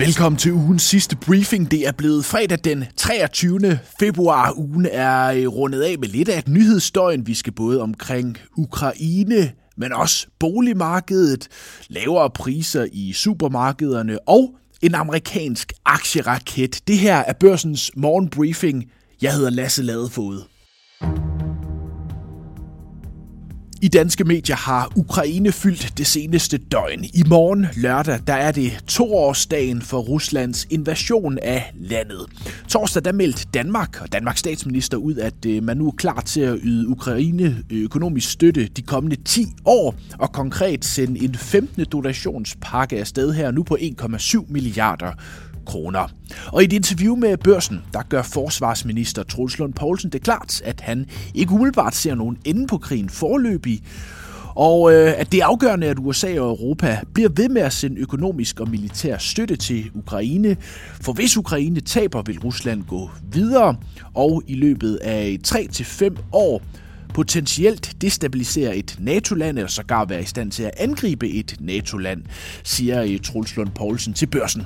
Velkommen til ugens sidste briefing. Det er blevet fredag den 23. februar. Ugen er øh, rundet af med lidt af et nyhedsstøjen. Vi skal både omkring Ukraine, men også boligmarkedet, lavere priser i supermarkederne og en amerikansk aktieraket. Det her er børsens morgenbriefing. Jeg hedder Lasse Ladefod. I danske medier har Ukraine fyldt det seneste døgn. I morgen lørdag, der er det toårsdagen for Ruslands invasion af landet. Torsdag, der meldte Danmark og Danmarks statsminister ud, at øh, man nu er klar til at yde Ukraine øh, økonomisk støtte de kommende 10 år, og konkret sende en 15. donationspakke afsted her nu på 1,7 milliarder kroner. Og i et interview med børsen, der gør forsvarsminister Troels Lund Poulsen det klart, at han ikke umiddelbart ser nogen ende på krigen forløbig, og øh, at det er afgørende, at USA og Europa bliver ved med at sende økonomisk og militær støtte til Ukraine. For hvis Ukraine taber, vil Rusland gå videre, og i løbet af 3-5 år potentielt destabilisere et NATO-land, eller sågar være i stand til at angribe et NATO-land, siger øh, Truls Lund Poulsen til børsen.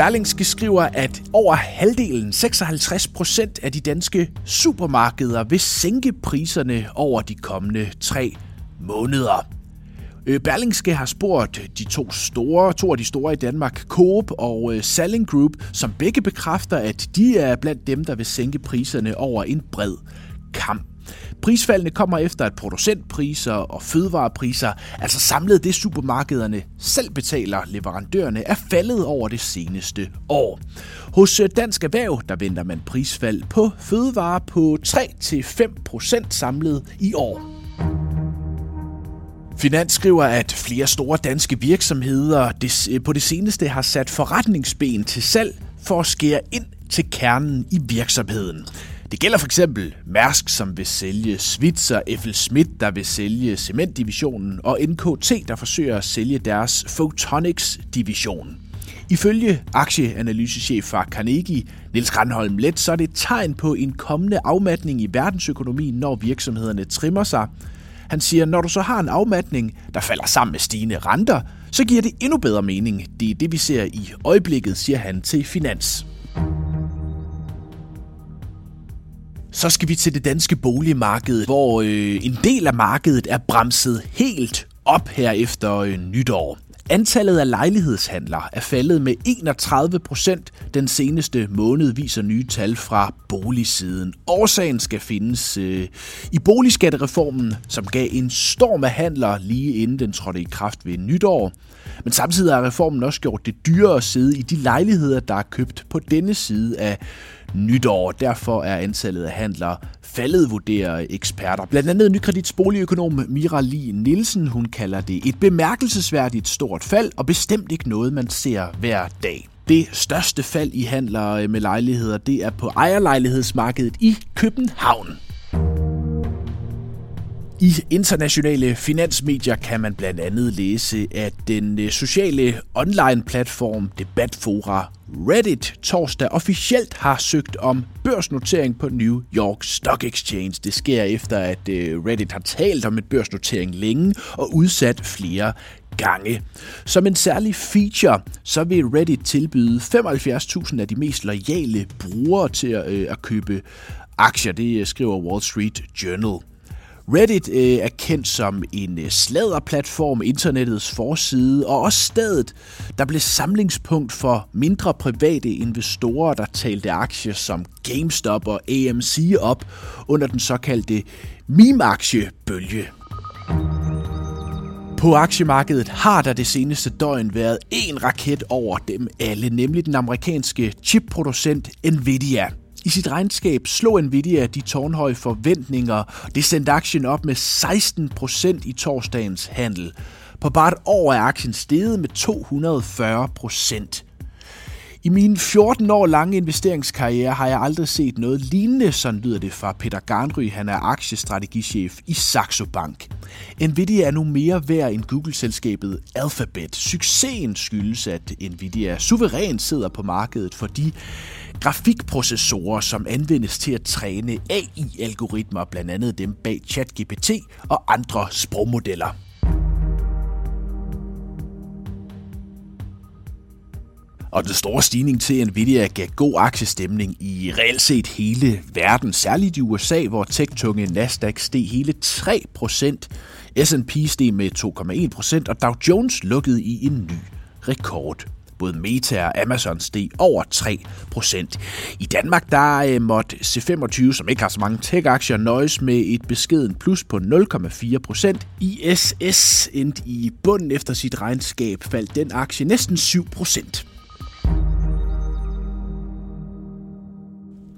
Berlingske skriver, at over halvdelen, 56 procent af de danske supermarkeder vil sænke priserne over de kommende tre måneder. Øh, Berlingske har spurgt de to store, to af de store i Danmark, Coop og øh, Salling Group, som begge bekræfter, at de er blandt dem, der vil sænke priserne over en bred kamp. Prisfaldene kommer efter, at producentpriser og fødevarepriser, altså samlet det supermarkederne selv betaler leverandørerne, er faldet over det seneste år. Hos øh, Dansk Erhverv, der venter man prisfald på fødevarer på 3-5% samlet i år. Finans skriver, at flere store danske virksomheder øh, på det seneste har sat forretningsben til salg for at skære ind til kernen i virksomheden. Det gælder for eksempel Mærsk, som vil sælge Svitzer, F.L. Schmidt, der vil sælge cementdivisionen, og NKT, der forsøger at sælge deres Photonics-division. Ifølge aktieanalysechef fra Carnegie, Niels Granholm Let, så er det et tegn på en kommende afmatning i verdensøkonomien, når virksomhederne trimmer sig. Han siger, når du så har en afmatning, der falder sammen med stigende renter, så giver det endnu bedre mening. Det er det, vi ser i øjeblikket, siger han til Finans. Så skal vi til det danske boligmarked, hvor øh, en del af markedet er bremset helt op her efter øh, nytår. Antallet af lejlighedshandler er faldet med 31 procent den seneste måned, viser nye tal fra boligsiden. Årsagen skal findes øh, i boligskattereformen, som gav en storm af handler lige inden den trådte i kraft ved nytår. Men samtidig har reformen også gjort det dyrere at sidde i de lejligheder, der er købt på denne side af nytår. Derfor er antallet af handler faldet, vurderer eksperter. Blandt andet nykredits boligøkonom Mira Li Nielsen, hun kalder det et bemærkelsesværdigt stort fald, og bestemt ikke noget, man ser hver dag. Det største fald i handler øh, med lejligheder, det er på ejerlejlighedsmarkedet i København. I internationale finansmedier kan man blandt andet læse, at den øh, sociale online-platform Debatfora Reddit torsdag officielt har søgt om børsnotering på New York Stock Exchange. Det sker efter, at øh, Reddit har talt om et børsnotering længe og udsat flere gange. Som en særlig feature, så vil Reddit tilbyde 75.000 af de mest loyale brugere til at, øh, at købe aktier. Det øh, skriver Wall Street Journal. Reddit øh, er kendt som en øh, sladderplatform, internettets forside, og også stedet, der blev samlingspunkt for mindre private investorer, der talte aktier som GameStop og AMC op under den såkaldte meme-aktiebølge. På aktiemarkedet har der det seneste døgn været en raket over dem alle, nemlig den amerikanske chipproducent Nvidia. I sit regnskab slog Nvidia de tårnhøje forventninger. Det sendte aktien op med 16 procent i torsdagens handel. På bare et år er aktien steget med 240 procent. I min 14 år lange investeringskarriere har jeg aldrig set noget lignende, sådan lyder det fra Peter Garnry, han er aktiestrategichef i Saxo Bank. Nvidia er nu mere værd end Google-selskabet Alphabet. Succesen skyldes, at Nvidia suverænt sidder på markedet, for de grafikprocessorer, som anvendes til at træne AI-algoritmer, blandt andet dem bag ChatGPT og andre sprogmodeller. Og den store stigning til Nvidia gav god aktiestemning i reelt set hele verden, særligt i USA, hvor tech-tunge Nasdaq steg hele 3% S&P steg med 2,1% og Dow Jones lukkede i en ny rekord. Både Meta og Amazon steg over 3% I Danmark der øh, måtte C25, som ikke har så mange tech-aktier, nøjes med et beskeden plus på 0,4% ISS endte i bunden efter sit regnskab, faldt den aktie næsten 7%.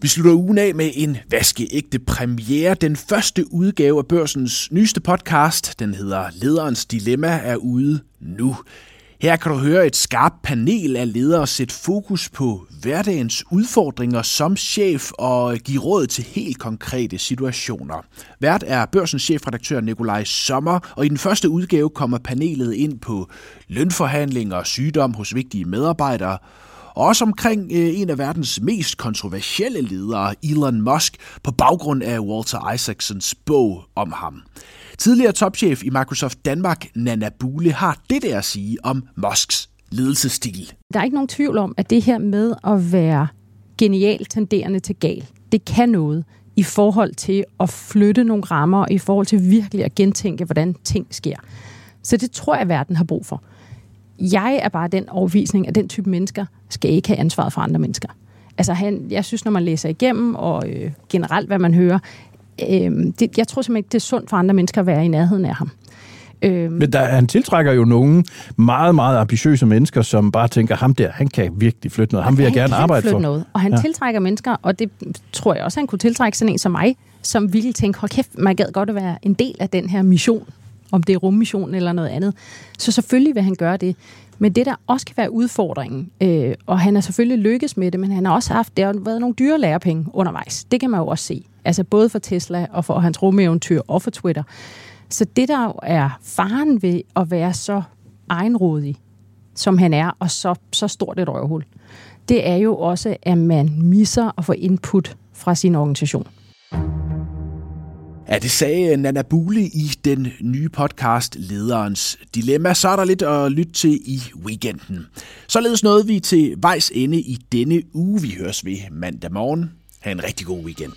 Vi slutter ugen af med en vaskeægte premiere. Den første udgave af børsens nyeste podcast, den hedder Lederens Dilemma, er ude nu. Her kan du høre et skarpt panel af ledere sætte fokus på hverdagens udfordringer som chef og give råd til helt konkrete situationer. Vært er børsens chefredaktør Nikolaj Sommer, og i den første udgave kommer panelet ind på lønforhandlinger og sygdom hos vigtige medarbejdere, og også omkring øh, en af verdens mest kontroversielle ledere, Elon Musk, på baggrund af Walter Isaacsons bog om ham. Tidligere topchef i Microsoft Danmark, Nana Bule, har det der at sige om Musks ledelsesstil. Der er ikke nogen tvivl om, at det her med at være genial tenderende til gal, det kan noget i forhold til at flytte nogle rammer, i forhold til virkelig at gentænke, hvordan ting sker. Så det tror jeg, verden har brug for. Jeg er bare den overvisning, at den type mennesker skal ikke have ansvaret for andre mennesker. Altså han, jeg synes, når man læser igennem, og øh, generelt hvad man hører, øh, det, jeg tror simpelthen ikke, det er sundt for andre mennesker at være i nærheden af ham. Øh, Men der, han tiltrækker jo nogle meget, meget ambitiøse mennesker, som bare tænker, ham der, han kan virkelig flytte noget. Ham vil jeg gerne arbejde for. Noget. Og han ja. tiltrækker mennesker, og det tror jeg også, han kunne tiltrække sådan en som mig, som ville tænke, hold kæft, man gad godt at være en del af den her mission om det er rummission eller noget andet. Så selvfølgelig vil han gøre det. Men det, der også kan være udfordringen, øh, og han er selvfølgelig lykkes med det, men han har også haft, der har været nogle dyre lærepenge undervejs. Det kan man jo også se. Altså både for Tesla og for hans rumeventyr og for Twitter. Så det, der er faren ved at være så egenrådig, som han er, og så, så stort et røvhul, det er jo også, at man misser at få input fra sin organisation. Ja, det sagde øh, Nana Bule i den nye podcast Lederens Dilemma. Så er der lidt at lytte til i weekenden. Således nåede vi til vejs ende i denne uge. Vi høres ved mandag morgen. Ha' en rigtig god weekend.